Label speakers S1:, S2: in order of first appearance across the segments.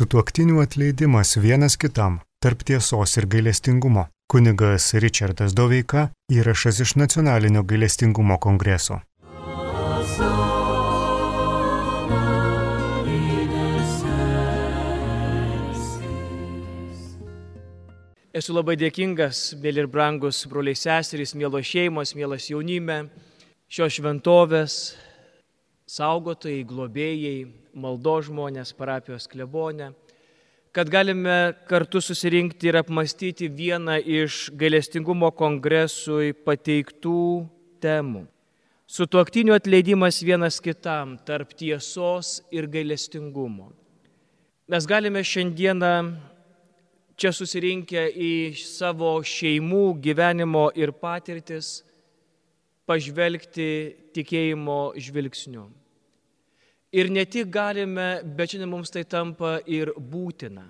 S1: Sutuoktinių atleidimas vienas kitam tarp tiesos ir gailestingumo. Kunigas Richardas Doveika įrašas iš Nacionalinio gailestingumo kongreso.
S2: Esu labai dėkingas, mėly ir brangus broliai seserys, mėlos šeimos, mėlas jaunime, šios šventovės, saugotojai, globėjai, maldo žmonės, parapijos klebonė, kad galime kartu susirinkti ir apmastyti vieną iš gailestingumo kongresui pateiktų temų. Sutuoktinių atleidimas vienas kitam tarp tiesos ir gailestingumo. Mes galime šiandieną čia susirinkę į savo šeimų gyvenimo ir patirtis pažvelgti tikėjimo žvilgsniu. Ir ne tik galime, bet šiandien mums tai tampa ir būtina.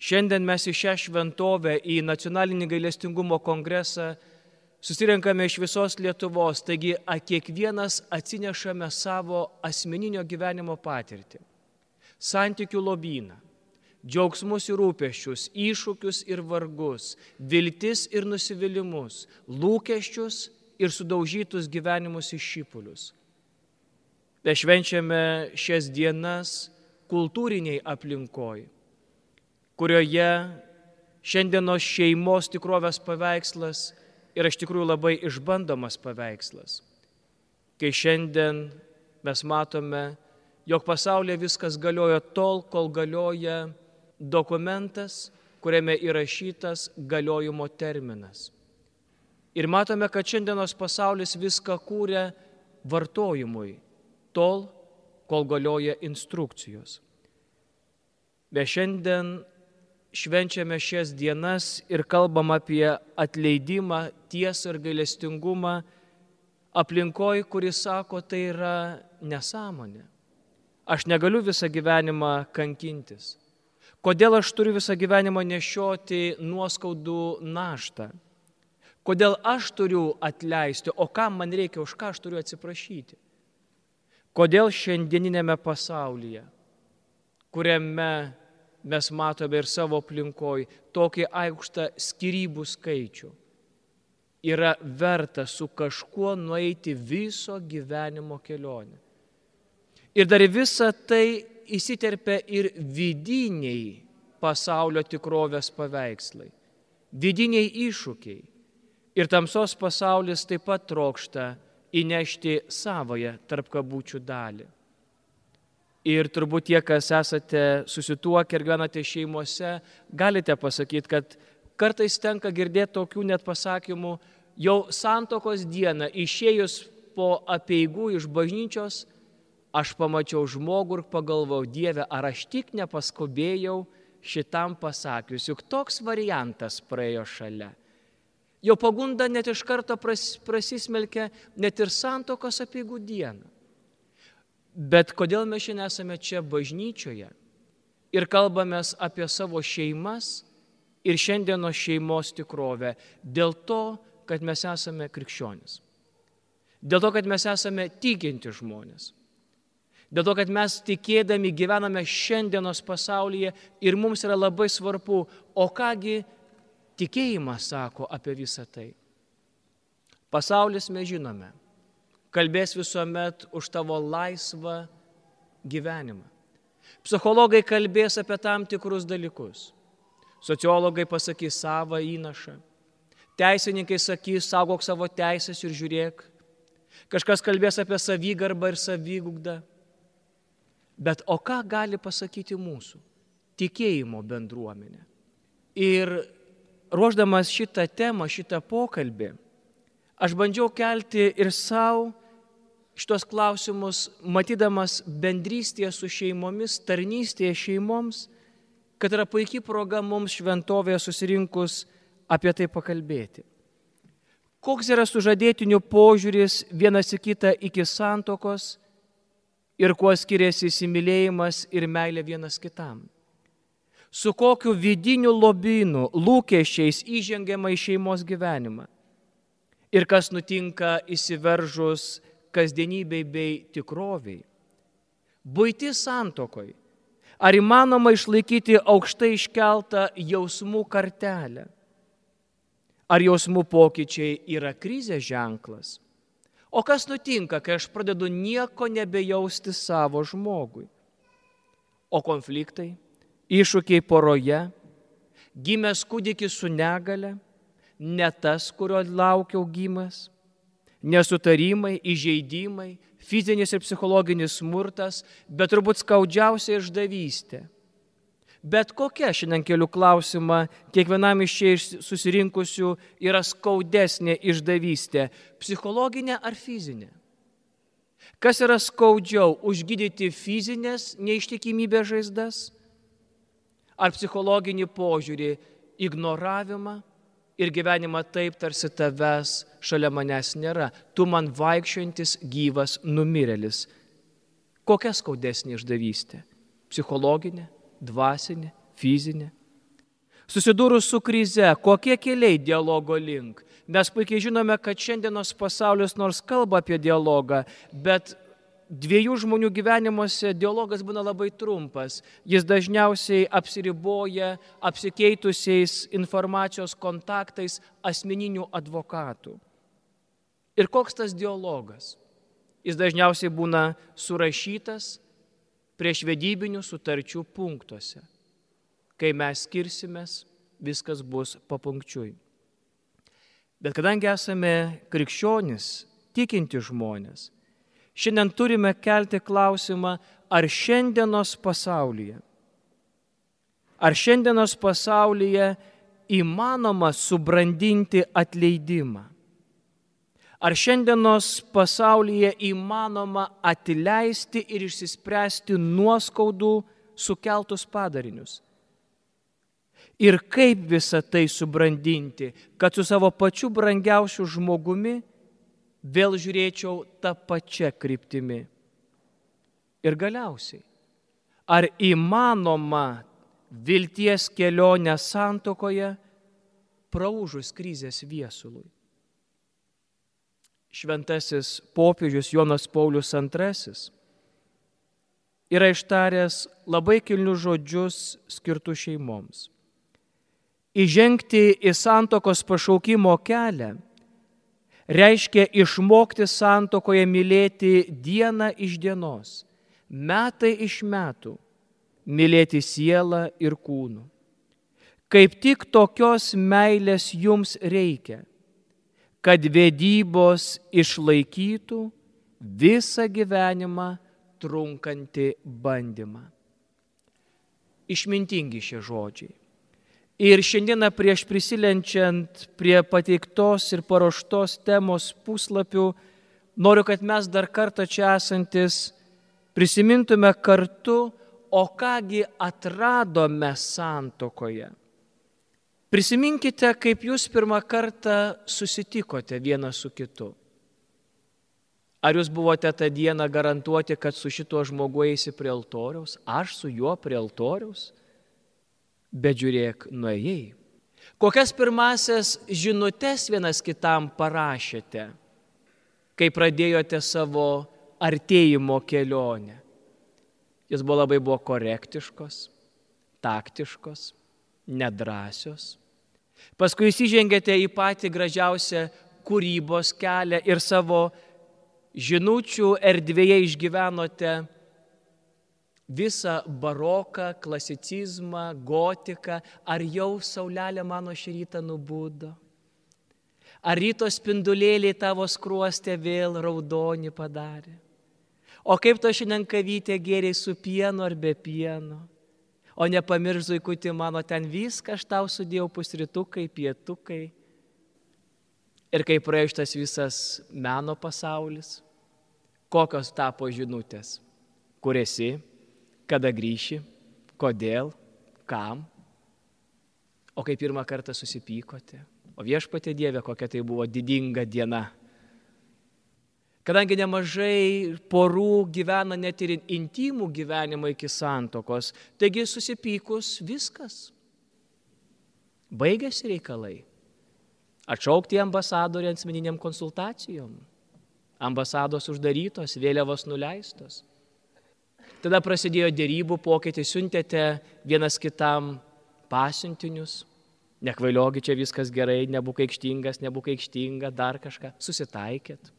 S2: Šiandien mes į šią šventovę, į Nacionalinį gailestingumo kongresą susirenkame iš visos Lietuvos, taigi kiekvienas atsinešame savo asmeninio gyvenimo patirtį, santykių lobyną, džiaugsmus ir rūpeščius, iššūkius ir vargus, viltis ir nusivylimus, lūkesčius ir sudaužytus gyvenimus iš šipulius. Mes švenčiame šias dienas kultūriniai aplinkoj, kurioje šiandienos šeimos tikrovės paveikslas yra iš tikrųjų labai išbandomas paveikslas. Kai šiandien mes matome, jog pasaulyje viskas galioja tol, kol galioja dokumentas, kuriame įrašytas galiojimo terminas. Ir matome, kad šiandienos pasaulis viską kūrė vartojimui, tol, kol galioja instrukcijos. Be šiandien švenčiame šias dienas ir kalbam apie atleidimą, tiesą ir gailestingumą aplinkoj, kuris sako, tai yra nesąmonė. Aš negaliu visą gyvenimą kankintis. Kodėl aš turiu visą gyvenimą nešioti nuoskaudų naštą? Kodėl aš turiu atleisti, o kam man reikia, už ką aš turiu atsiprašyti? Kodėl šiandieninėme pasaulyje, kuriame mes matome ir savo aplinkoj tokį aukštą skirybų skaičių, yra verta su kažkuo nueiti viso gyvenimo kelionę. Ir dar visa tai įsiterpia ir vidiniai pasaulio tikrovės paveikslai, vidiniai iššūkiai. Ir tamsos pasaulis taip pat trokšta įnešti savoje tarp kabučių dalį. Ir turbūt tie, kas esate susituokę ir gyvenate šeimose, galite pasakyti, kad kartais tenka girdėti tokių net pasakymų, jau santokos dieną išėjus po apieigų iš bažnyčios, aš pamačiau žmogų ir pagalvojau, Dieve, ar aš tik nepaskubėjau šitam pasakius, juk toks variantas praėjo šalia. Jo pagunda net iš karto pras, prasismelkia net ir santokos apieigų dieną. Bet kodėl mes šiandien esame čia bažnyčioje ir kalbamės apie savo šeimas ir šiandienos šeimos tikrovę? Dėl to, kad mes esame krikščionis. Dėl to, kad mes esame tikinti žmonės. Dėl to, kad mes tikėdami gyvename šiandienos pasaulyje ir mums yra labai svarbu, o kągi tikėjimas sako apie visą tai. Pasaulis mes žinome, kalbės visuomet už tavo laisvą gyvenimą. Psichologai kalbės apie tam tikrus dalykus. Sociologai pasakys savo įnašą. Teisininkai sakys, saugok savo teisės ir žiūrėk. Kažkas kalbės apie savygarbą ir savygugdą. Bet o ką gali pasakyti mūsų tikėjimo bendruomenė? Ir ruoždamas šitą temą, šitą pokalbį, aš bandžiau kelti ir savo šitos klausimus, matydamas bendrystėje su šeimomis, tarnystėje šeimoms, kad yra puikiai proga mums šventovėje susirinkus apie tai pakalbėti. Koks yra sužadėtinių požiūris vienas į kitą iki santokos ir kuo skiriasi įsimylėjimas ir meilė vienas kitam su kokiu vidiniu lobinu, lūkesčiais įžengiama į šeimos gyvenimą. Ir kas nutinka įsiveržus kasdienybei bei tikroviai. Būti santokoj Ar įmanoma išlaikyti aukštai iškeltą jausmų kartelę? Ar jausmų pokyčiai yra krizės ženklas? O kas nutinka, kai aš pradedu nieko nebejausti savo žmogui? O konfliktai, iššūkiai poroje, gimęs kūdikis su negale, ne tas, kurio laukiau gimas, nesutarimai, įžeidimai, fizinis ir psichologinis smurtas, bet turbūt skaudžiausia išdavystė. Bet kokia šiandien keliu klausimą, kiekvienam iš čia susirinkusių yra skaudesnė išdavystė - psichologinė ar fizinė? Kas yra skaudžiau - užgydyti fizinės neištikimybės žaizdas ar psichologinį požiūrį, ignoravimą ir gyvenimą taip, tarsi tavęs šalia manęs nėra. Tu man vaikščiojantis gyvas numirėlis. Kokia skaudesnė išdavystė? Psichologinė, dvasinė, fizinė? Susidūrus su krize, kokie keliai dialogo link? Mes puikiai žinome, kad šiandienos pasaulis nors kalba apie dialogą, bet dviejų žmonių gyvenimuose dialogas būna labai trumpas. Jis dažniausiai apsiriboja apsikeitusiais informacijos kontaktais asmeninių advokatų. Ir koks tas dialogas? Jis dažniausiai būna surašytas prieš vedybinių sutarčių punktuose. Kai mes skirsimės, viskas bus papunkčiui. Bet kadangi esame krikščionis, tikinti žmonės, Šiandien turime kelti klausimą, ar šiandienos pasaulyje, ar šiandienos pasaulyje įmanoma subrandinti atleidimą. Ar šiandienos pasaulyje įmanoma atleisti ir išsispręsti nuoskaudų sukeltus padarinius. Ir kaip visą tai subrandinti, kad su savo pačiu brangiausiu žmogumi vėl žiūrėčiau tą pačią kryptimį. Ir galiausiai, ar įmanoma vilties kelionę santokoje praužus krizės viesului? Šventasis popiežius Jonas Paulius II yra ištaręs labai kilnius žodžius skirtus šeimoms. Įžengti į santokos pašaukimo kelią reiškia išmokti santokoje mylėti dieną iš dienos, metai iš metų, mylėti sielą ir kūnų. Kaip tik tokios meilės jums reikia, kad vedybos išlaikytų visą gyvenimą trunkantį bandymą. Išmintingi šie žodžiai. Ir šiandieną prieš prisilenčiant prie pateiktos ir paruoštos temos puslapių, noriu, kad mes dar kartą čia esantis prisimintume kartu, o kągi atradome santokoje. Prisiminkite, kaip jūs pirmą kartą susitikote vienas su kitu. Ar jūs buvote tą dieną garantuoti, kad su šituo žmogu eisi prie altoriaus, aš su juo prie altoriaus? Bet žiūrėk, nuėjai. Kokias pirmasias žinutės vienas kitam parašėte, kai pradėjote savo artėjimo kelionę? Jis buvo labai buvo korektiškos, taktiškos, nedrasios. Paskui įsižengėte į patį gražiausią kūrybos kelią ir savo žinučių erdvėje išgyvenote visą baroką, klasicizmą, gotiką, ar jau saulelė mano šį rytą nubudo? Ar ryto spindulėliai tavo skruostė vėl raudonį padarė? O kaip to šiandien kavytė gėriai su pienu ar be pieno? O nepamirš zuikutį mano, ten viską aš tau sudėjau pusrytukai, pietukai. Ir kaip praėjo šitas visas meno pasaulis, kokios tapo žinutės, kur esi, kada grįši, kodėl, kam. O kai pirmą kartą susipykote, o viešpatė Dieve, kokia tai buvo didinga diena. Kadangi nemažai porų gyvena net ir intimų gyvenimą iki santokos, taigi susipykus viskas. Baigėsi reikalai. Atšaukti ambasadorių asmeniniam konsultacijom. Ambasados uždarytos, vėliavos nuleistos. Tada prasidėjo dėrybų pokytį, siuntėte vienas kitam pasiuntinius. Nekvailiogi čia viskas gerai, nebūk aikštingas, nebūk aikštinga, dar kažką. Susitaikėt.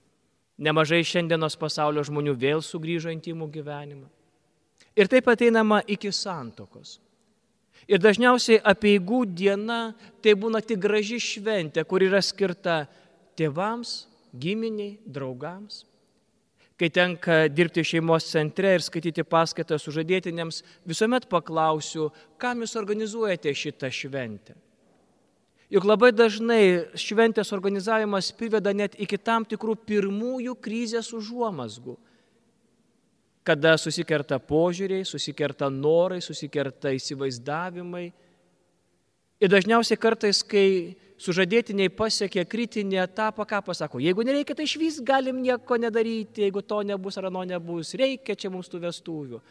S2: Nemažai šiandienos pasaulio žmonių vėl sugrįžo intimų gyvenimą. Ir taip ateinama iki santokos. Ir dažniausiai apieigų diena tai būna tik graži šventė, kur yra skirta tėvams, giminiai, draugams. Kai tenka dirbti šeimos centre ir skaityti paskaitą sužadėtinėms, visuomet paklausiu, kam jūs organizuojate šitą šventę. Juk labai dažnai šventės organizavimas priveda net iki tam tikrų pirmųjų krizės užuomasgų. Kada susikerta požiūriai, susikerta norai, susikerta įsivaizdavimai. Ir dažniausiai kartais, kai sužadėtiniai pasiekė kritinį etapą, ką pasako, jeigu nereikia, tai iš vis galim nieko nedaryti, jeigu to nebus ar ano nebus, reikia čia mums tų vestuvių.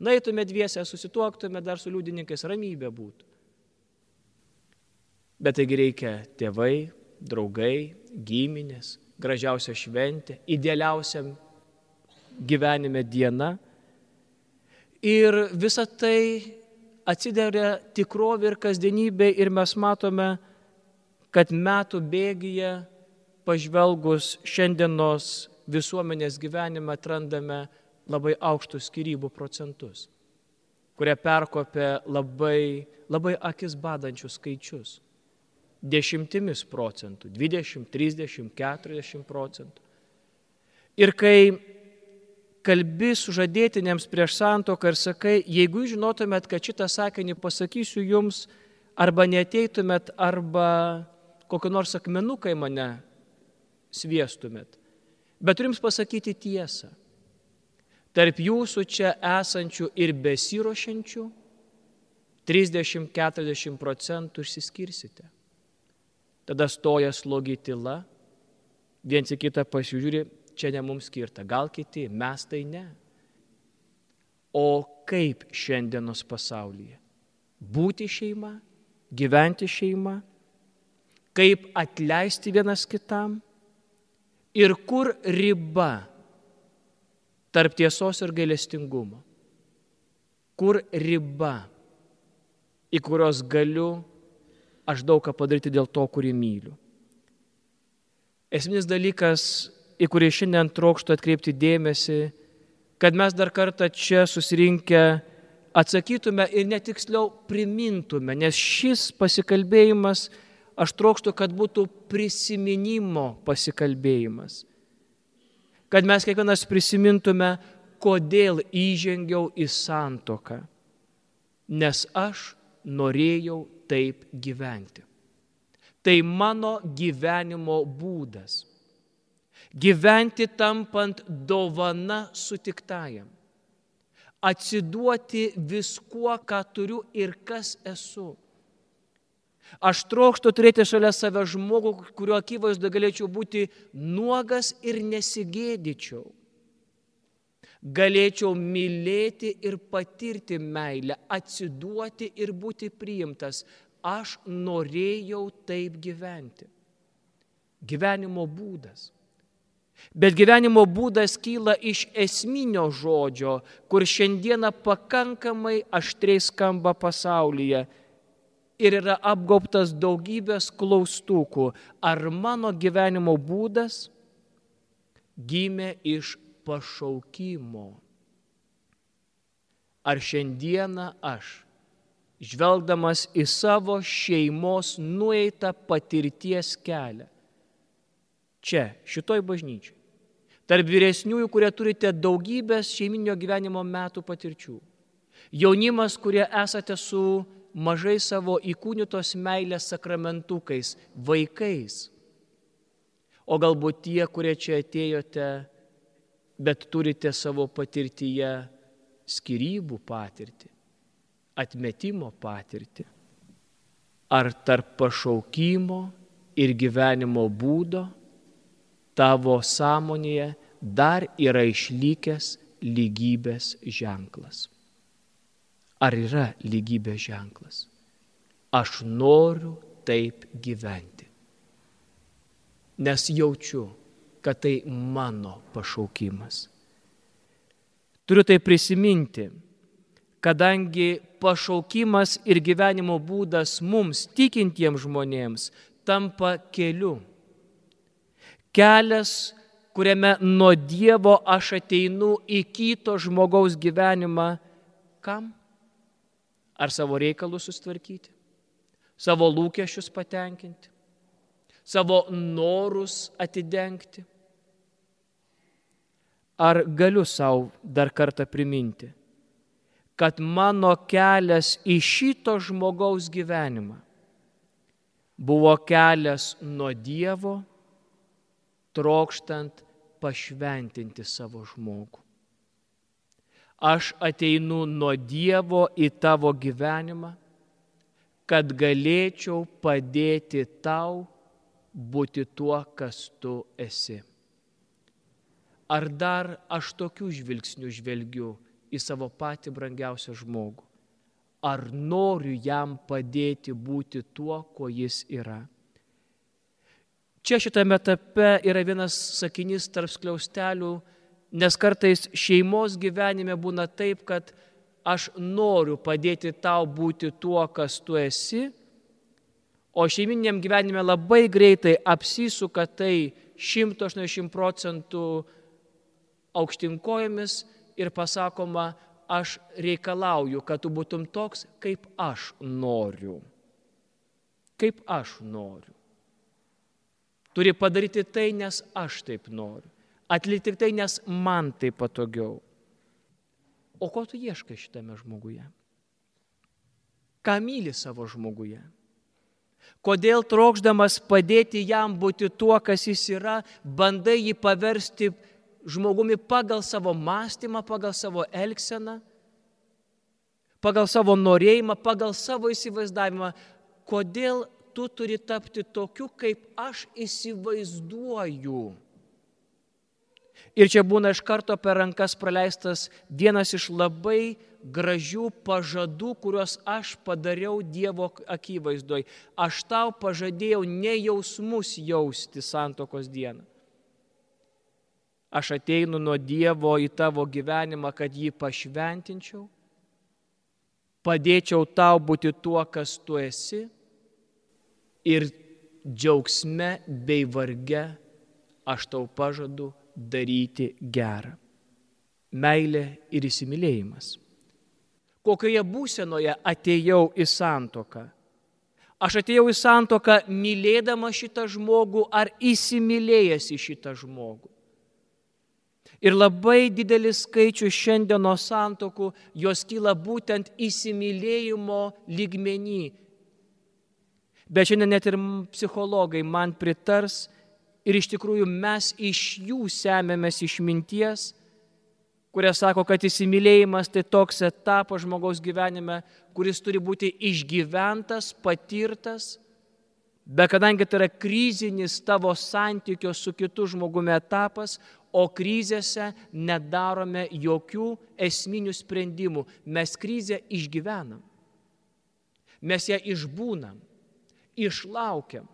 S2: Naitume dviese, susituoktume dar su liudininkais, ramybė būtų. Bet taigi reikia tėvai, draugai, giminės, gražiausia šventė, idealiausiam gyvenime diena. Ir visa tai atsideria tikrovė ir kasdienybė ir mes matome, kad metų bėgyje pažvelgus šiandienos visuomenės gyvenimą atrandame labai aukštus skirybų procentus, kurie perkopia labai, labai akis badančius skaičius. Dešimtimis procentų, 20, 30, 40 procentų. Ir kai kalbi sužadėtinėms prieš santoką ir sakai, jeigu žinotumėt, kad šitą sakinį pasakysiu jums, arba neteitumėt, arba kokį nors akmenuką į mane sviestumėt. Bet turim pasakyti tiesą. Tarp jūsų čia esančių ir besirošiančių 30-40 procentų išsiskirsite. Tada stoja slogi tyla, viens į kitą pasižiūri, čia ne mums skirta, gal kiti, mes tai ne. O kaip šiandienos pasaulyje? Būti šeima, gyventi šeima, kaip atleisti vienas kitam ir kur riba tarp tiesos ir gailestingumo. Kur riba, į kurios galiu aš daug ką padaryti dėl to, kurį myliu. Esminis dalykas, į kurį šiandien trokštų atkreipti dėmesį, kad mes dar kartą čia susirinkę atsakytume ir netiksliau primintume, nes šis pasikalbėjimas aš trokštų, kad būtų prisiminimo pasikalbėjimas. Kad mes kiekvienas prisimintume, kodėl įžengiau į santoką. Nes aš norėjau taip gyventi. Tai mano gyvenimo būdas. Gyventi tampant dovana sutiktajam. Atsiduoti viskuo, ką turiu ir kas esu Aš trokštų turėti šalia save žmogų, kurio akivaizdu galėčiau būti nuogas ir nesigėdyčiau. Galėčiau mylėti ir patirti meilę, atsiduoti ir būti priimtas. Aš norėjau taip gyventi. Gyvenimo būdas. Bet gyvenimo būdas kyla iš esminio žodžio, kur šiandieną pakankamai aštriai skamba pasaulyje ir yra apgaubtas daugybės klaustukų, ar mano gyvenimo būdas gimė iš pašaukimo. Ar šiandieną aš, žvelgdamas į savo šeimos nueitą patirties kelią, čia, šitoj bažnyčiai, tarp vyresniųjų, kurie turite daugybės šeiminio gyvenimo metų patirčių, jaunimas, kurie esate su mažai savo įkūnytos meilės sakramentukais, vaikais. O galbūt tie, kurie čia atėjote, bet turite savo patirtyje skirybų patirtį, atmetimo patirtį. Ar tarp pašaukimo ir gyvenimo būdo tavo sąmonėje dar yra išlikęs lygybės ženklas ar yra lygybės ženklas. Aš noriu taip gyventi, nes jaučiu, kad tai mano pašaukimas. Turiu tai prisiminti, kadangi pašaukimas ir gyvenimo būdas mums, tikintiems žmonėms, tampa keliu. Kelias, kuriame nuo Dievo aš ateinu į kito žmogaus gyvenimą. Kam? Ar savo reikalus sustvarkyti? Savo lūkesčius patenkinti? Savo norus atidengti? Ar galiu savo dar kartą priminti, kad mano kelias į šito žmogaus gyvenimą buvo kelias nuo Dievo, trokštant pašventinti savo žmogų. Aš ateinu nuo Dievo į tavo gyvenimą, kad galėčiau padėti tau būti tuo, kas tu esi. Ar dar aš tokių žvilgsnių žvelgiu į savo patį brangiausią žmogų? Ar noriu jam padėti būti tuo, kuo jis yra? Čia šitame etape yra vienas sakinys tarp skliaustelių, nes kartais šeimos gyvenime būna taip, kad aš noriu padėti tau būti tuo, kas tu esi, o šeiminiam gyvenime labai greitai apsisuka tai 180 procentų aukštinkojomis ir pasakoma, aš reikalauju, kad tu būtum toks, kaip aš noriu. Kaip aš noriu. Turi padaryti tai, nes aš taip noriu. Atlikti tai, nes man tai patogiau. O ko tu ieškai šitame žmoguje? Ką myli savo žmoguje? Kodėl trokšdamas padėti jam būti tuo, kas jis yra, bandai jį paversti žmogumi pagal savo mąstymą, pagal savo elgseną, pagal savo norėjimą, pagal savo įsivaizdavimą. Kodėl tu turi tapti tokiu, kaip aš įsivaizduoju. Ir čia būna iš karto per rankas praleistas vienas iš labai gražių pažadų, kuriuos aš padariau Dievo akivaizdoj. Aš tau pažadėjau ne jausmus jausti santokos dieną. Aš ateinu nuo Dievo į tavo gyvenimą, kad jį pašventinčiau, padėčiau tau būti tuo, kas tu esi ir džiaugsme bei varge aš tau pažadu daryti gerą. Meilė ir įsimylėjimas. Kokioje būsenoje atėjau į santoką? Aš atėjau į santoką mylėdama šitą žmogų ar įsimylėjęs į šitą žmogų. Ir labai didelis skaičius šiandienos santokų, jos kyla būtent įsimylėjimo lygmenį. Bet šiandien net ir psichologai man pritars, Ir iš tikrųjų mes iš jų semėmės išminties, kurie sako, kad įsimylėjimas tai toks etapas žmogaus gyvenime, kuris turi būti išgyventas, patirtas, bet kadangi tai yra krizinis tavo santykio su kitu žmogumi etapas, o krizėse nedarome jokių esminių sprendimų, mes krizę išgyvenam, mes ją išbūnam, išlaukiam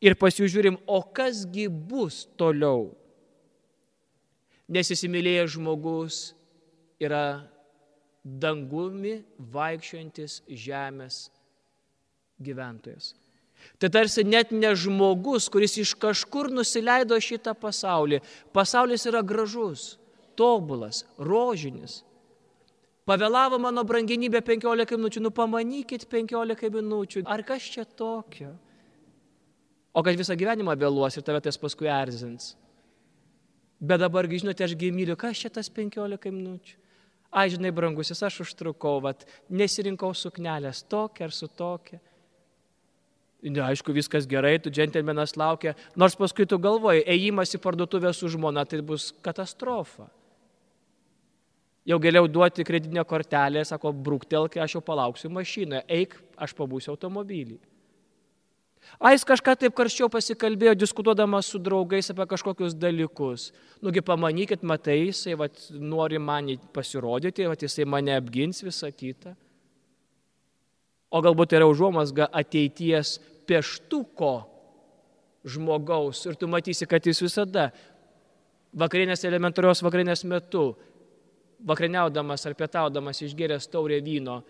S2: ir pasižiūrim, o kasgi bus toliau. Nes įsimylėjęs žmogus yra dangumi vaikščiojantis žemės gyventojas. Tai tarsi net ne žmogus, kuris iš kažkur nusileido šitą pasaulį. Pasaulis yra gražus, tobulas, rožinis. Pavėlavo mano branginybė 15 minučių, nu pamanykit 15 minučių. Ar kas čia tokio? O kad visą gyvenimą vėluos ir tave tas paskui erzins. Bet dabargi, žinote, aš gimyliu, kas čia tas 15 minučių? Ai, žinai, brangusis, aš užtrukau, vat, nesirinkau suknelės tokia ar su tokia. Ne, aišku, viskas gerai, tu džentelmenas laukia, nors paskui tu galvoji, ėjimas į parduotuvę su žmona, tai bus katastrofa. Jau geriau duoti kreditinę kortelę, sako, brūktelk, aš jau palauksiu mašinoje, eik, aš pabūsiu automobilį. A, jis kažką taip karščiau pasikalbėjo, diskutuodamas su draugais apie kažkokius dalykus. Nugi pamanykit, matai, jisai vat, nori man pasirodyti, vat, jisai mane apgins visą kitą. O galbūt yra užuomasga ateities pieštuko žmogaus ir tu matysi, kad jis visada vakarienės elementarios vakarienės metu vakarieniaudamas ar pietaudamas išgeręs taurę vyno,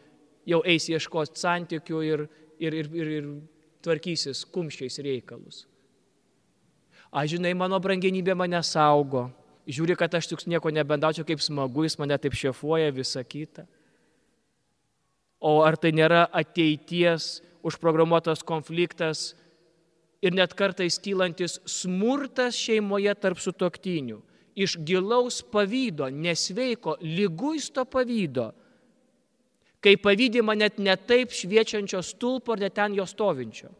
S2: jau eis ieškoti santykių ir, ir, ir, ir, ir tvarkysis kumščiais reikalus. Aš žinai, mano brangenybė mane saugo. Žiūri, kad aš tik nieko nebendaučiau, kaip smagu, jis mane taip šefuoja, visa kita. O ar tai nėra ateities užprogramuotas konfliktas ir net kartais kylantis smurtas šeimoje tarp sutoktinių? Iš gilaus pavydo, nesveiko, lyguisto pavydo. Kai pavydima net netaip šviečiančio stulpo ar net ten jo stovinčio.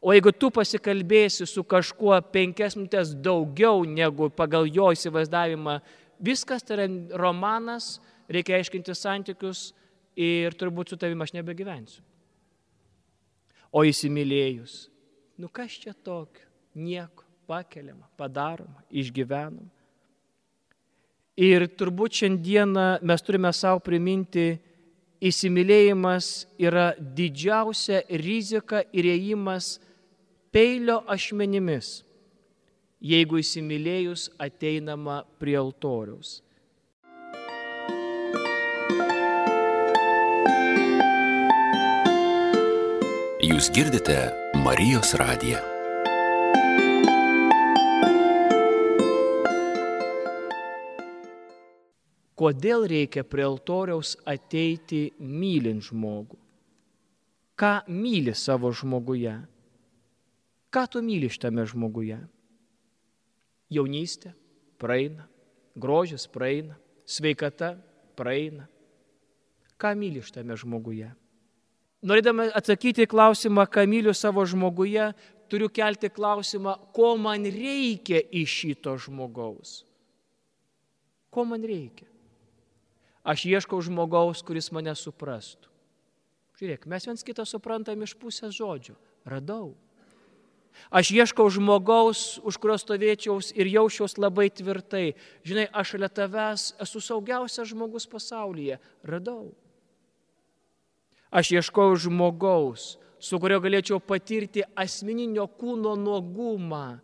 S2: O jeigu tu pasikalbėsi su kažkuo penkias minutės daugiau negu pagal jo įsivaizdavimą, viskas tai yra romanas, reikia aiškinti santykius ir turbūt su tavimi aš nebegyvensiu. O įsimylėjus, nu kas čia tokio? Nieko, pakeliama, padaroma, išgyvenama. Ir turbūt šiandieną mes turime savo priminti, įsimylėjimas yra didžiausia rizika ir ėjimas peilio ašmenimis, jeigu įsimylėjus ateinama prie altoriaus.
S3: Jūs girdite Marijos radiją.
S2: Kodėl reikia prie altoriaus ateiti mylint žmogų? Ką myli savo žmoguje? Ką tu myli šitame žmoguje? Jaunystė praeina, grožis praeina, sveikata praeina. Ką myli šitame žmoguje? Norėdama atsakyti į klausimą, ką myliu savo žmoguje, turiu kelti klausimą, ko man reikia iš šito žmogaus. Ko man reikia? Aš ieškau žmogaus, kuris mane suprastų. Žiūrėk, mes viens kitą suprantam iš pusės žodžių. Radau. Aš ieškau žmogaus, už kurio stovėčiaus ir jaučiaus labai tvirtai. Žinai, aš šalia tavęs esu saugiausias žmogus pasaulyje. Radau. Aš ieškau žmogaus, su kurio galėčiau patirti asmeninio kūno nuogumą.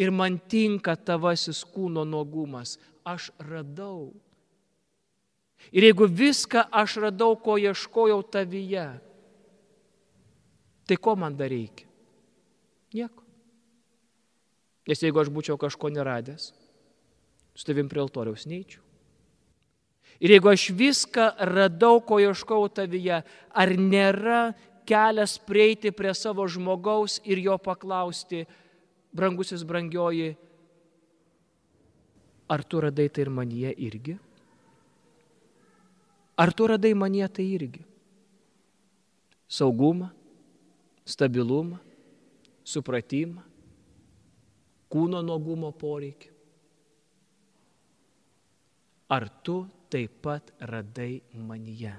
S2: Ir man tinka tavasis kūno nuogumas. Aš radau. Ir jeigu viską aš radau, ko ieškojau tavyje, tai ko man dar reikia? Nieko. Nes jeigu aš būčiau kažko neradęs, su tavim prie altoriaus neįčiau. Ir jeigu aš viską radau, ko ieškau tavyje, ar nėra kelias prieiti prie savo žmogaus ir jo paklausti, brangusis brangioji, ar tu radai tai ir manyje irgi? Ar tu radai manyje tai irgi? Saugumą, stabilumą, supratimą, kūno nuogumo poreikį. Ar tu taip pat radai manyje?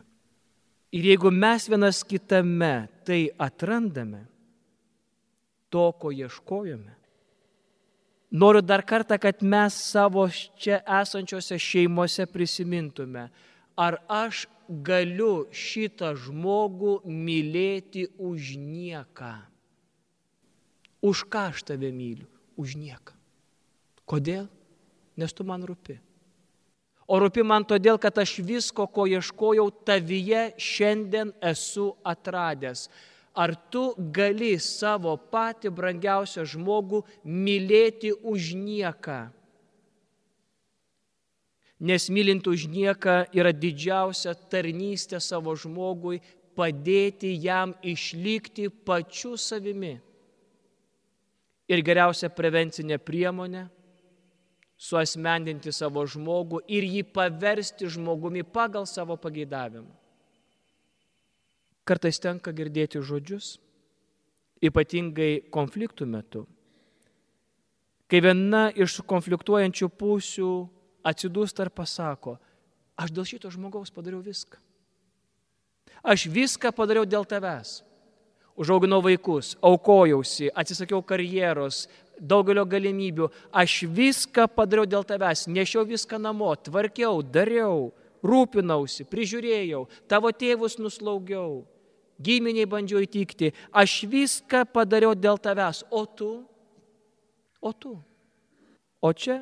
S2: Ir jeigu mes vienas kitame tai atrandame, to, ko ieškojome, noriu dar kartą, kad mes savo čia esančiose šeimose prisimintume, ar aš galiu šitą žmogų mylėti už nieką. Už ką aš tave myliu? Už nieką. Kodėl? Nes tu man rūpi. O rūpi man todėl, kad aš visko, ko ieškojau, tavyje šiandien esu atradęs. Ar tu gali savo patį brangiausią žmogų mylėti už nieką? Nes mylint už nieką yra didžiausia tarnystė savo žmogui padėti jam išlikti pačiu savimi ir geriausia prevencinė priemonė - suasmendinti savo žmogų ir jį paversti žmogumi pagal savo pageidavimą. Kartais tenka girdėti žodžius, ypatingai konfliktų metu, kai viena iš konfliktuojančių pusių atsidūsta ir pasako, aš dėl šito žmogaus padariau viską. Aš viską padariau dėl tavęs užauginau vaikus, aukojausi, atsisakiau karjeros, daugelio galimybių. Aš viską padariau dėl tavęs, nešiau viską namo, tvarkiau, dariau, rūpinausi, prižiūrėjau, tavo tėvus nuslaugiau, giminiai bandžiau įtikti. Aš viską padariau dėl tavęs, o tu? O tu? O čia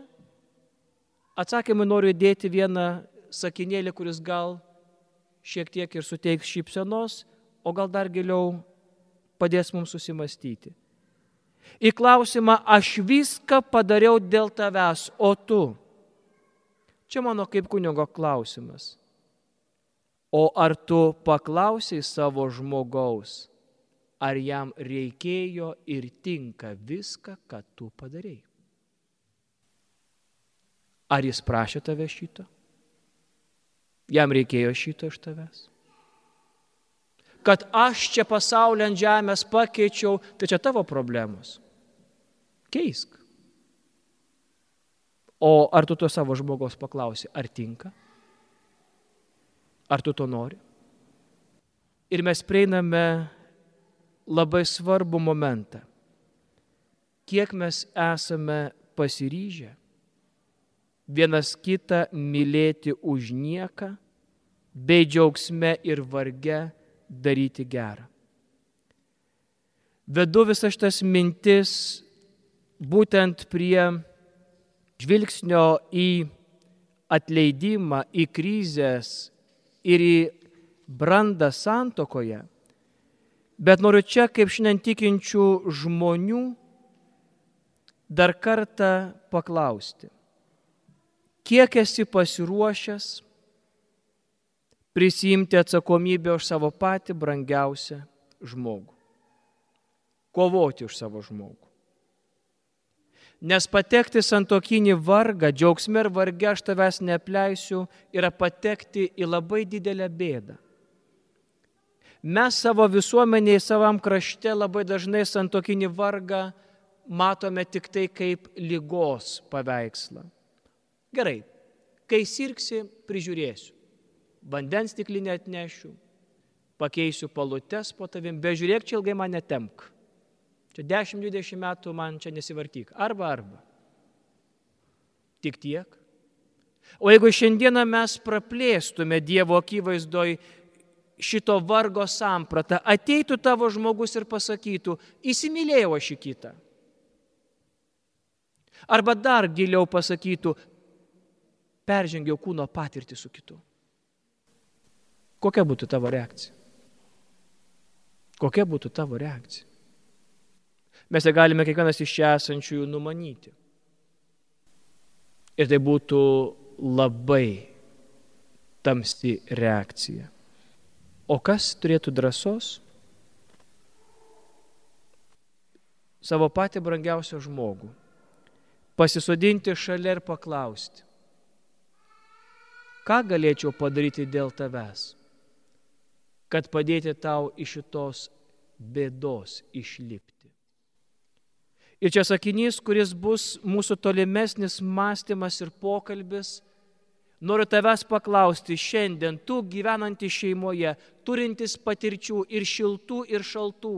S2: Atsakymą noriu įdėti vieną sakinėlį, kuris gal šiek tiek ir suteiks šypsenos, o gal dar giliau padės mums susimastyti. Į klausimą, aš viską padariau dėl tavęs, o tu. Čia mano kaip kunigo klausimas. O ar tu paklausiai savo žmogaus, ar jam reikėjo ir tinka viską, ką tu padarėjai? Ar jis prašė tave šito? Jam reikėjo šito iš tavęs? Kad aš čia pasaulio ant žemės pakeičiau, tai čia tavo problemos. Keisk. O ar tu to savo žmogaus paklausi, ar tinka? Ar tu to nori? Ir mes prieiname labai svarbų momentą. Kiek mes esame pasiryžę vienas kitą mylėti už nieką, bei džiaugsme ir varge daryti gerą. Vedu visas šitas mintis būtent prie žvilgsnio į atleidimą, į krizės ir į brandą santokoje. Bet noriu čia, kaip šiandien tikinčių žmonių, dar kartą paklausti kiek esi pasiruošęs prisijimti atsakomybę už savo patį brangiausią žmogų. Kovoti už savo žmogų. Nes patekti santokinį vargą, džiaugsmė ir vargė aš tavęs neapleisiu, yra patekti į labai didelę bėdą. Mes savo visuomenėje, savam krašte labai dažnai santokinį vargą matome tik tai kaip lygos paveikslą. Gerai, kai sirksi, prižiūrėsiu. Vandens stiklinę atnešiu, pakeisiu palutes po tavim, bežiūrėk, čia ilgai mane temk. Čia 10-20 metų man čia nesivartyk. Arba arba. Tik tiek. O jeigu šiandieną mes praplėstume Dievo akivaizdoj šito vargo sampratą, ateitų tavo žmogus ir pasakytų, įsimylėjau aš į kitą. Arba dar giliau pasakytų, peržengiau kūno patirtį su kitu. Kokia būtų tavo reakcija? Kokia būtų tavo reakcija? Mes ją galime kiekvienas iš čia esančiųjų numanyti. Ir tai būtų labai tamsi reakcija. O kas turėtų drąsos? Savo patį brangiausią žmogų pasisodinti šalia ir paklausti, ką galėčiau padaryti dėl tavęs, kad padėti tau iš šitos bėdos išlipti. Ir čia sakinys, kuris bus mūsų tolimesnis mąstymas ir pokalbis. Noriu tavęs paklausti šiandien, tu gyvenanti šeimoje, turintis patirčių ir šiltų, ir šaltų,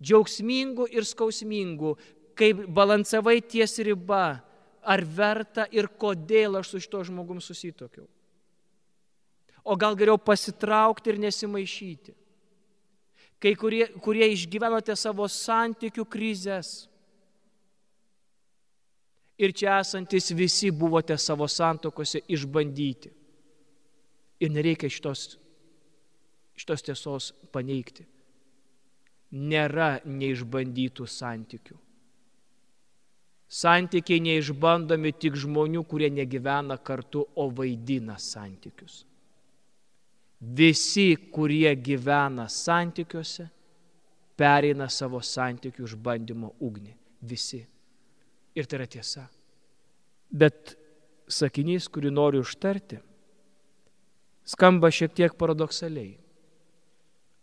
S2: džiaugsmingų ir skausmingų, kaip balansavai ties riba, ar verta ir kodėl aš su šito žmogum susitokiau. O gal geriau pasitraukti ir nesimaišyti. Kai kurie, kurie išgyvenote savo santykių krizės. Ir čia esantis visi buvote savo santokose išbandyti. Ir nereikia šitos, šitos tiesos paneigti. Nėra neišbandytų santykių. Santykiai neišbandomi tik žmonių, kurie negyvena kartu, o vaidina santykius. Visi, kurie gyvena santykiuose, pereina savo santykių išbandymo ugnį. Visi. Ir tai yra tiesa. Bet sakinys, kurį noriu užtarti, skamba šiek tiek paradoksaliai.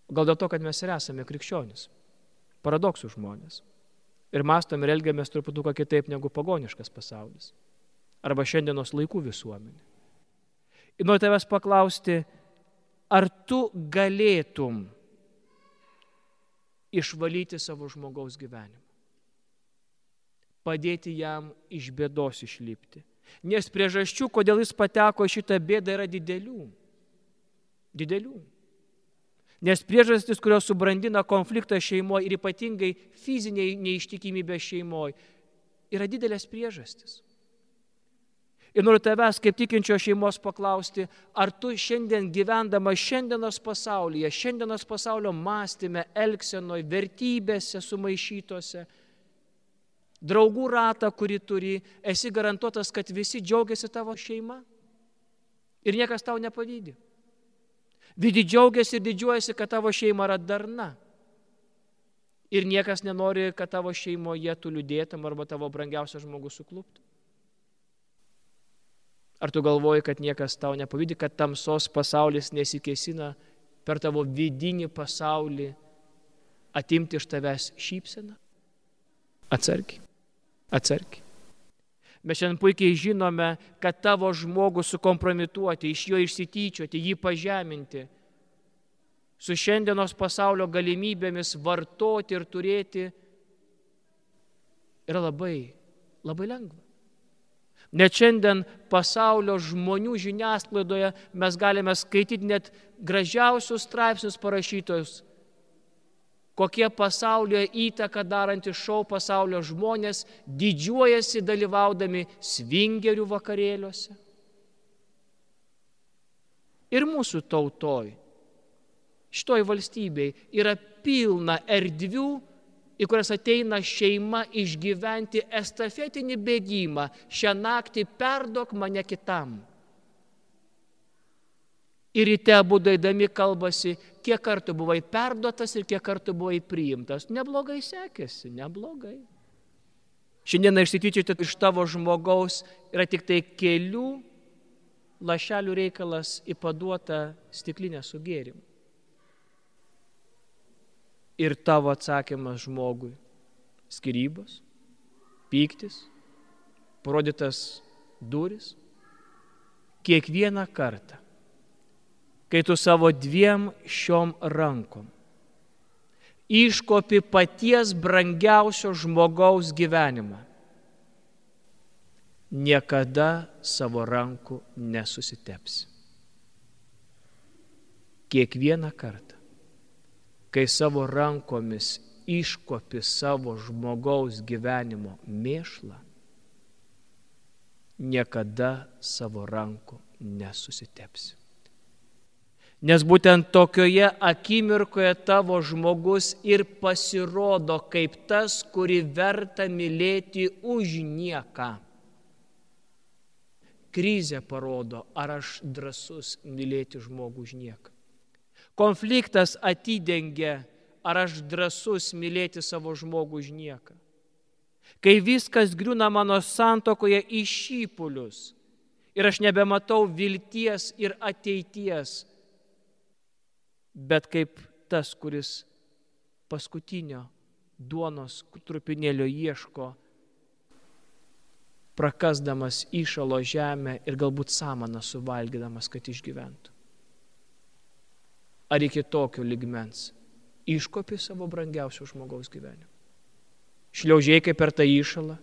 S2: Gal dėl to, kad mes ir esame krikščionis. Paradoksų žmonės ir mastom ir elgiamės truputuką kitaip negu pagoniškas pasaulis. Arba šiandienos laikų visuomenė. Ir noriu tavęs paklausti, ar tu galėtum išvalyti savo žmogaus gyvenimą? Padėti jam iš bėdos išlipti. Nes priežasčių, kodėl jis pateko šitą bėdą, yra didelių. Didelių. Nes priežastis, kurios subrandina konfliktą šeimoje ir ypatingai fiziniai neištikimybė šeimoje, yra didelės priežastis. Ir noriu tavęs kaip tikinčio šeimos paklausti, ar tu šiandien gyvendama šiandienos pasaulyje, šiandienos pasaulio mąstymė, elgsenoje, vertybėse sumaišytose, draugų ratą, kurį turi, esi garantuotas, kad visi džiaugiasi tavo šeima ir niekas tau nepavydė. Vidi džiaugiasi ir didžiuojasi, kad tavo šeima yra darna. Ir niekas nenori, kad tavo šeimoje tu liūdėtum arba tavo brangiausias žmogus sukluptų. Ar tu galvoji, kad niekas tau nepavydė, kad tamsos pasaulis nesikesina per tavo vidinį pasaulį atimti iš tavęs šypseną? Atsargiai. Atsargiai. Mes šiandien puikiai žinome, kad tavo žmogų sukompromituoti, iš jo išsityčioti, jį pažeminti, su šiandienos pasaulio galimybėmis vartoti ir turėti yra labai, labai lengva. Net šiandien pasaulio žmonių žiniasklaidoje mes galime skaityti net gražiausius straipsnius parašytojus, kokie pasaulyje įtaką darantys šau pasaulio žmonės didžiuojasi dalyvaudami svingerių vakarėliuose. Ir mūsų tautoj, šitoj valstybei yra pilna erdvių, į kurias ateina šeima išgyventi estafetinį bėgimą. Šią naktį perdok mane kitam. Ir ryte būdaidami kalbasi, kiek kartų buvai perduotas ir kiek kartų buvai priimtas. Neblogai sekėsi, neblogai. Šiandieną išsityčioti iš tavo žmogaus yra tik tai kelių lašelių reikalas į paduotą stiklinę su gėrimu ir tavo atsakymas žmogui - skirybos, pyktis, parodytas duris. Kiekvieną kartą, kai tu savo dviem šiom rankom iškopi paties brangiausio žmogaus gyvenimą, niekada savo rankų nesusitepsi. Kiekvieną kartą kai savo rankomis iškopi savo žmogaus gyvenimo mėšlą, niekada savo rankų nesusitepsi. Nes būtent tokioje akimirkoje tavo žmogus ir pasirodo kaip tas, kuri verta mylėti už nieką. Krizė parodo, ar aš drasus mylėti žmogų už nieką. Konfliktas atidengia, ar aš drasus mylėti savo žmogų už nieką. Kai viskas griūna mano santokoje į šypulius ir aš nebematau vilties ir ateities, bet kaip tas, kuris paskutinio duonos trupinėlio ieško, prakasdamas įšalo žemę ir galbūt samaną suvalgydamas, kad išgyventų ar iki tokio ligmens iškopi savo brangiausio žmogaus gyvenimą. Šliaužiai kaip per tą įšalą,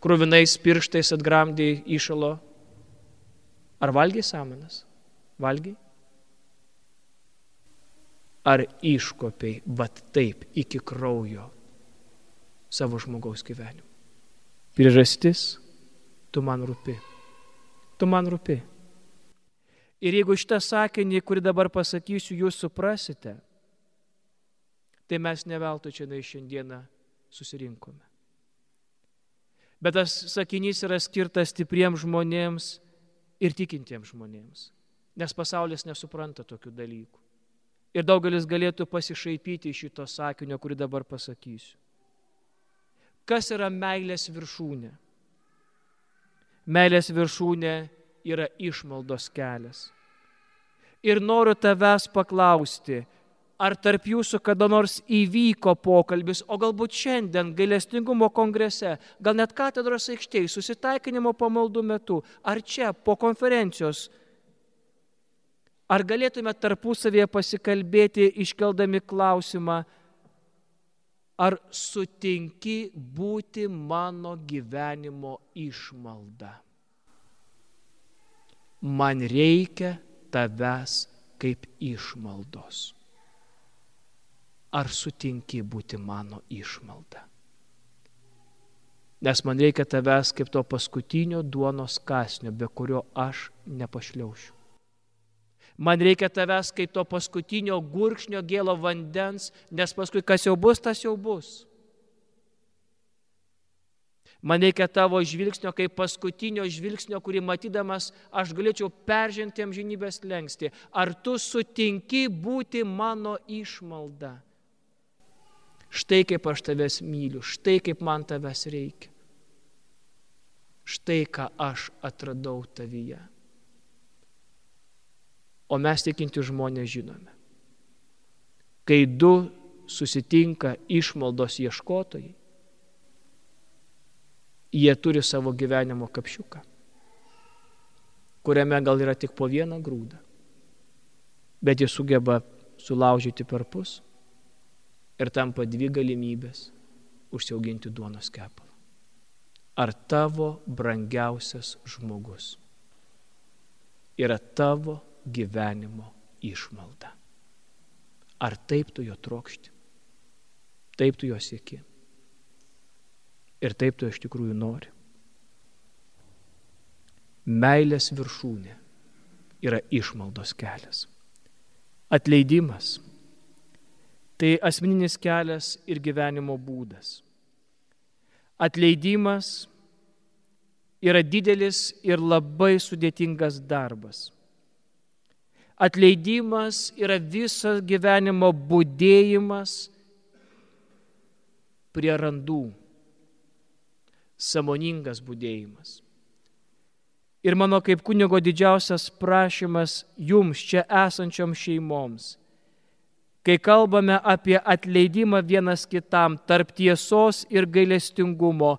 S2: krūvinais pirštais atgramdė įšalo. Ar valgiai samanas? Valgiai? Ar iškopiai, bet taip iki kraujo savo žmogaus gyvenimą? Priežastis, tu man rūpi. Tu man rūpi. Ir jeigu šitą sakinį, kurį dabar pasakysiu, jūs suprasite, tai mes neveltui čia šiandieną susirinkome. Bet tas sakinys yra skirtas stipriems žmonėms ir tikintiems žmonėms, nes pasaulis nesupranta tokių dalykų. Ir daugelis galėtų pasišaipyti iš šito sakinio, kurį dabar pasakysiu. Kas yra meilės viršūnė? Meilės viršūnė yra išmaldos kelias. Ir noriu tavęs paklausti, ar tarp jūsų kada nors įvyko pokalbis, o galbūt šiandien gailestingumo kongrese, gal net katedros aikštėje, susitaikinimo pamaldų metu, ar čia po konferencijos, ar galėtume tarpusavėje pasikalbėti iškeldami klausimą, ar sutinki būti mano gyvenimo išmalda man reikia tavęs kaip išmaldos. Ar sutinki būti mano išmalda? Nes man reikia tavęs kaip to paskutinio duonos kasnio, be kurio aš nepašliaušiu. Man reikia tavęs kaip to paskutinio gurkšnio gėlo vandens, nes paskui kas jau bus, tas jau bus. Man reikia tavo žvilgsnio kaip paskutinio žvilgsnio, kurį matydamas aš galėčiau peržengti amžinybės lengsti. Ar tu sutinki būti mano išmalda? Štai kaip aš tavęs myliu, štai kaip man tavęs reikia. Štai ką aš atradau tavyje. O mes tikinti žmonės žinome. Kai du susitinka išmaldos ieškotojai, jie turi savo gyvenimo kapšiuką, kuriame gal yra tik po vieną grūdą, bet jie sugeba sulaužyti per pus ir tampa dvi galimybės užsiauginti duonos kepalą. Ar tavo brangiausias žmogus yra tavo gyvenimo išmalda. Ar taip tu jo trokšti? Taip tu jo sieki? Ir taip tu iš tikrųjų nori? Meilės viršūnė yra išmaldos kelias. Atleidimas tai asmeninis kelias ir gyvenimo būdas. Atleidimas yra didelis ir labai sudėtingas darbas. Atleidimas yra visas gyvenimo būdėjimas prie randų. Samoningas būdėjimas. Ir mano kaip kunigo didžiausias prašymas jums čia esančiom šeimoms, kai kalbame apie atleidimą vienas kitam tarp tiesos ir gailestingumo,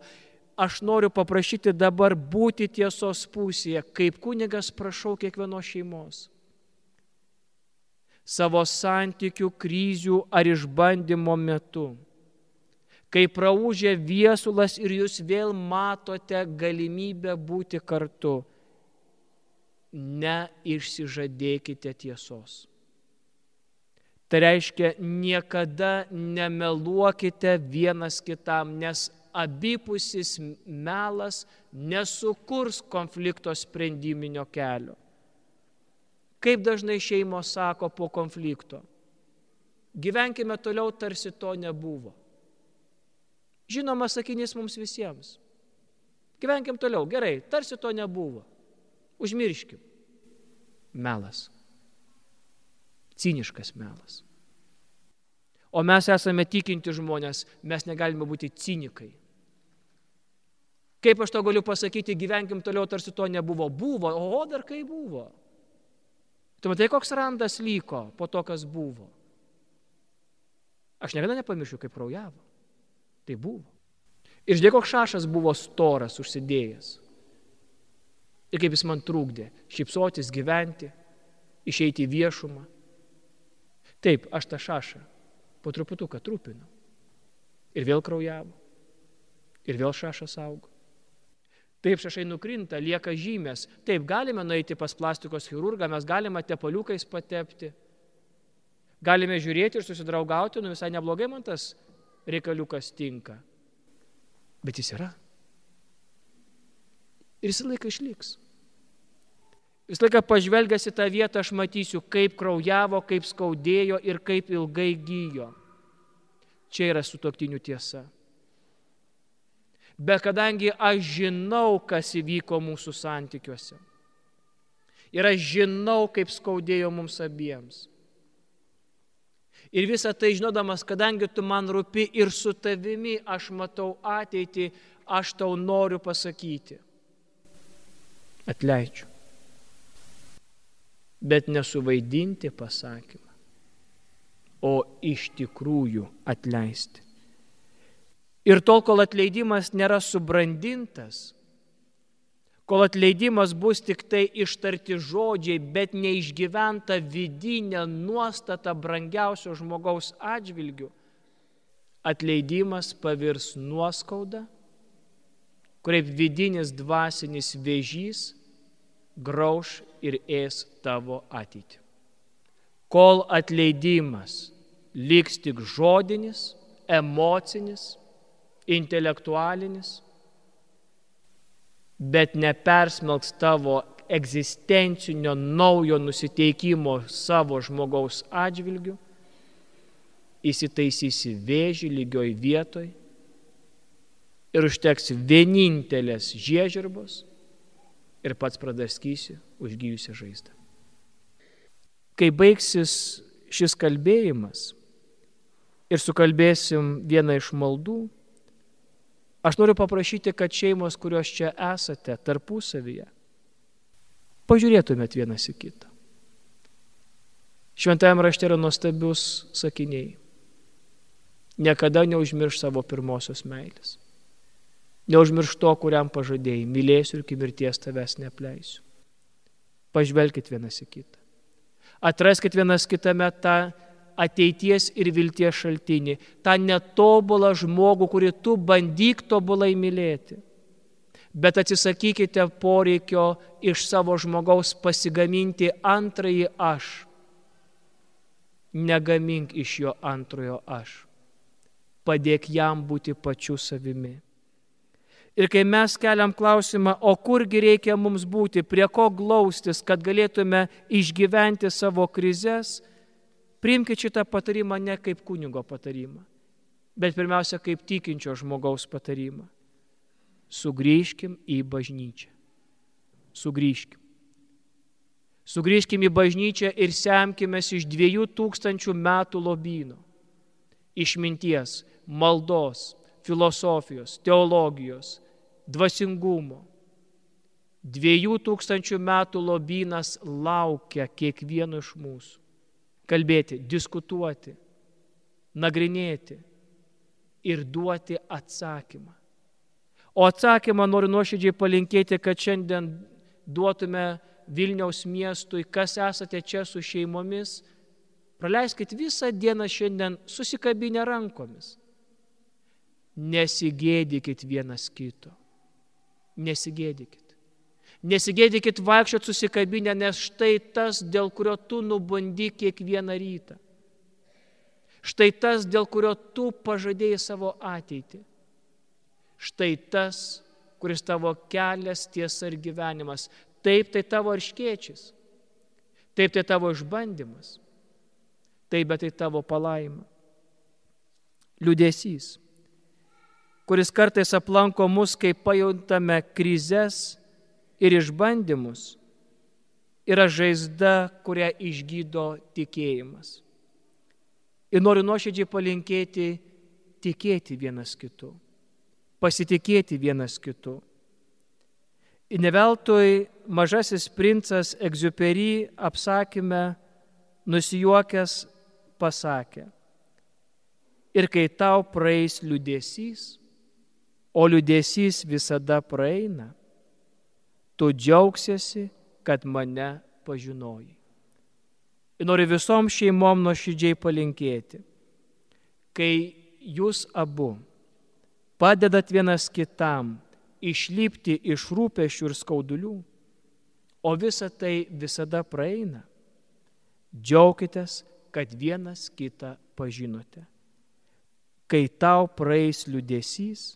S2: aš noriu paprašyti dabar būti tiesos pusėje, kaip kunigas prašau kiekvienos šeimos savo santykių, kryžių ar išbandymo metu. Kai praužė viesulas ir jūs vėl matote galimybę būti kartu, neišsižadėkite tiesos. Tai reiškia, niekada nemeluokite vienas kitam, nes abipusis melas nesukurs konflikto sprendiminio kelio. Kaip dažnai šeimos sako po konflikto. Gyvenkime toliau, tarsi to nebuvo. Žinoma, sakinys mums visiems. Gyvenkim toliau, gerai, tarsi to nebuvo. Užmirškim. Melas. Ciniškas melas. O mes esame tikinti žmonės, mes negalime būti cinikai. Kaip aš to galiu pasakyti, gyvenkim toliau, tarsi to nebuvo. Buvo, o dar kai buvo. Tu matai, koks randas liko po to, kas buvo. Aš niekada nepamiršiu, kaip kraujavo. Tai buvo. Ir žiūrėk, koks šašas buvo storas, užsidėjęs. Ir kaip jis man trūkdė šypsotis, gyventi, išeiti į viešumą. Taip, aš tą šašą po truputuką trupinau. Ir vėl kraujavo. Ir vėl šašas augo. Taip šašai nukrinta, lieka žymės. Taip, galime nueiti pas plastikos chirurgą, mes galime tepaliukais patepti. Galime žiūrėti ir susidraugauti, nu visai neblogai man tas reikaliukas tinka. Bet jis yra. Ir jis laiką išliks. Visą laiką pažvelgęs į tą vietą aš matysiu, kaip kraujavo, kaip skaudėjo ir kaip ilgai gyjo. Čia yra sutoktinių tiesa. Bet kadangi aš žinau, kas įvyko mūsų santykiuose. Ir aš žinau, kaip skaudėjo mums abiems. Ir visą tai žinodamas, kadangi tu man rūpi ir su tavimi aš matau ateitį, aš tau noriu pasakyti. Atleidžiu. Bet nesuvaidinti pasakymą, o iš tikrųjų atleisti. Ir tol, kol atleidimas nėra subrandintas, kol atleidimas bus tik tai ištarti žodžiai, bet neišgyventa vidinė nuostata brangiausio žmogaus atžvilgių, atleidimas pavirs nuoskauda, kaip vidinis dvasinis vėžys grauž ir ės tavo ateitį. Kol atleidimas liks tik žodinis, emocinis, intelektualinis, bet nepersmelks tavo egzistencinio naujo nusiteikimo savo žmogaus atžvilgiu, įsitaisysi vėžį lygioj vietoj ir užteks vienintelės žiežirbos ir pats pradarskysį užgyjusią žaizdą. Kai baigsis šis kalbėjimas ir sukalbėsim vieną iš maldų, aš noriu paprašyti, kad šeimos, kurios čia esate tarpusavyje, pažiūrėtumėt vienas į kitą. Šventajame rašte yra nuostabius sakiniai. Niekada neužmirš savo pirmosios meilės. Neužmirš to, kuriam pažadėjai, mylėsiu ir iki mirties tavęs nepleisiu. Pažvelkit vienas į kitą. Atraskit vienas kitame tą ateities ir vilties šaltinį, tą netobulą žmogų, kurį tu bandyk tobulai mylėti bet atsisakykite poreikio iš savo žmogaus pasigaminti antrąjį aš. Negamink iš jo antrojo aš. Padėk jam būti pačiu savimi. Ir kai mes keliam klausimą, o kurgi reikia mums būti, prie ko glaustis, kad galėtume išgyventi savo krizės, priimkite šitą patarimą ne kaip kunigo patarimą, bet pirmiausia kaip tikinčio žmogaus patarimą sugrįžkim į bažnyčią. Sugrįžkim. Sugrįžkim į bažnyčią ir semkime iš dviejų tūkstančių metų lobyno. Išminties, maldos, filosofijos, teologijos, dvasingumo. Dviejų tūkstančių metų lobynas laukia kiekvieno iš mūsų. Kalbėti, diskutuoti, nagrinėti ir duoti atsakymą. O atsakymą noriu nuoširdžiai palinkėti, kad šiandien duotume Vilniaus miestui, kas esate čia su šeimomis, praleiskit visą dieną šiandien susikabinę rankomis. Nesigėdykit vienas kito. Nesigėdykit. Nesigėdykit vaikščiot susikabinę, nes štai tas, dėl kurio tu nubundi kiekvieną rytą. Štai tas, dėl kurio tu pažadėjai savo ateitį štai tas, kuris tavo kelias, tiesa ir gyvenimas. Taip tai tavo arškiečias. Taip tai tavo išbandymas. Taip, bet tai tavo palaima. Liudesys, kuris kartais aplanko mus, kai pajuntame krizės ir išbandymus, yra žaizda, kurią išgydo tikėjimas. Ir noriu nuoširdžiai palinkėti tikėti vienas kitu pasitikėti vienas kitu. Ir neveltui mažasis princas Egziupery apsakymę nusijuokęs pasakė, ir kai tau praeis liudesys, o liudesys visada praeina, tu džiaugsiesi, kad mane pažinojai. Ir noriu visom šeimom nuoširdžiai palinkėti, kai jūs abu padedat vienas kitam išlipti iš rūpešių ir skaudulių, o visa tai visada praeina. Džiaukitės, kad vienas kitą pažinote. Kai tau praeis liudesys,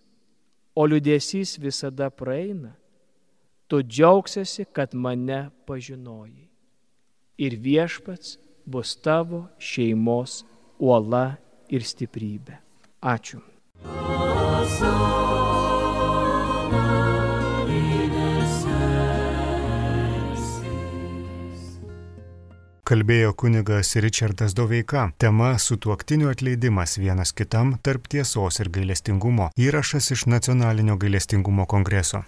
S2: o liudesys visada praeina, tu džiaugsiesi, kad mane pažinojai. Ir viešpats bus tavo šeimos uola ir stiprybė. Ačiū.
S1: Kalbėjo kunigas Richardas Doveika. Tema - sutuoktinių atleidimas vienas kitam tarp tiesos ir gailestingumo. Įrašas iš Nacionalinio gailestingumo kongreso.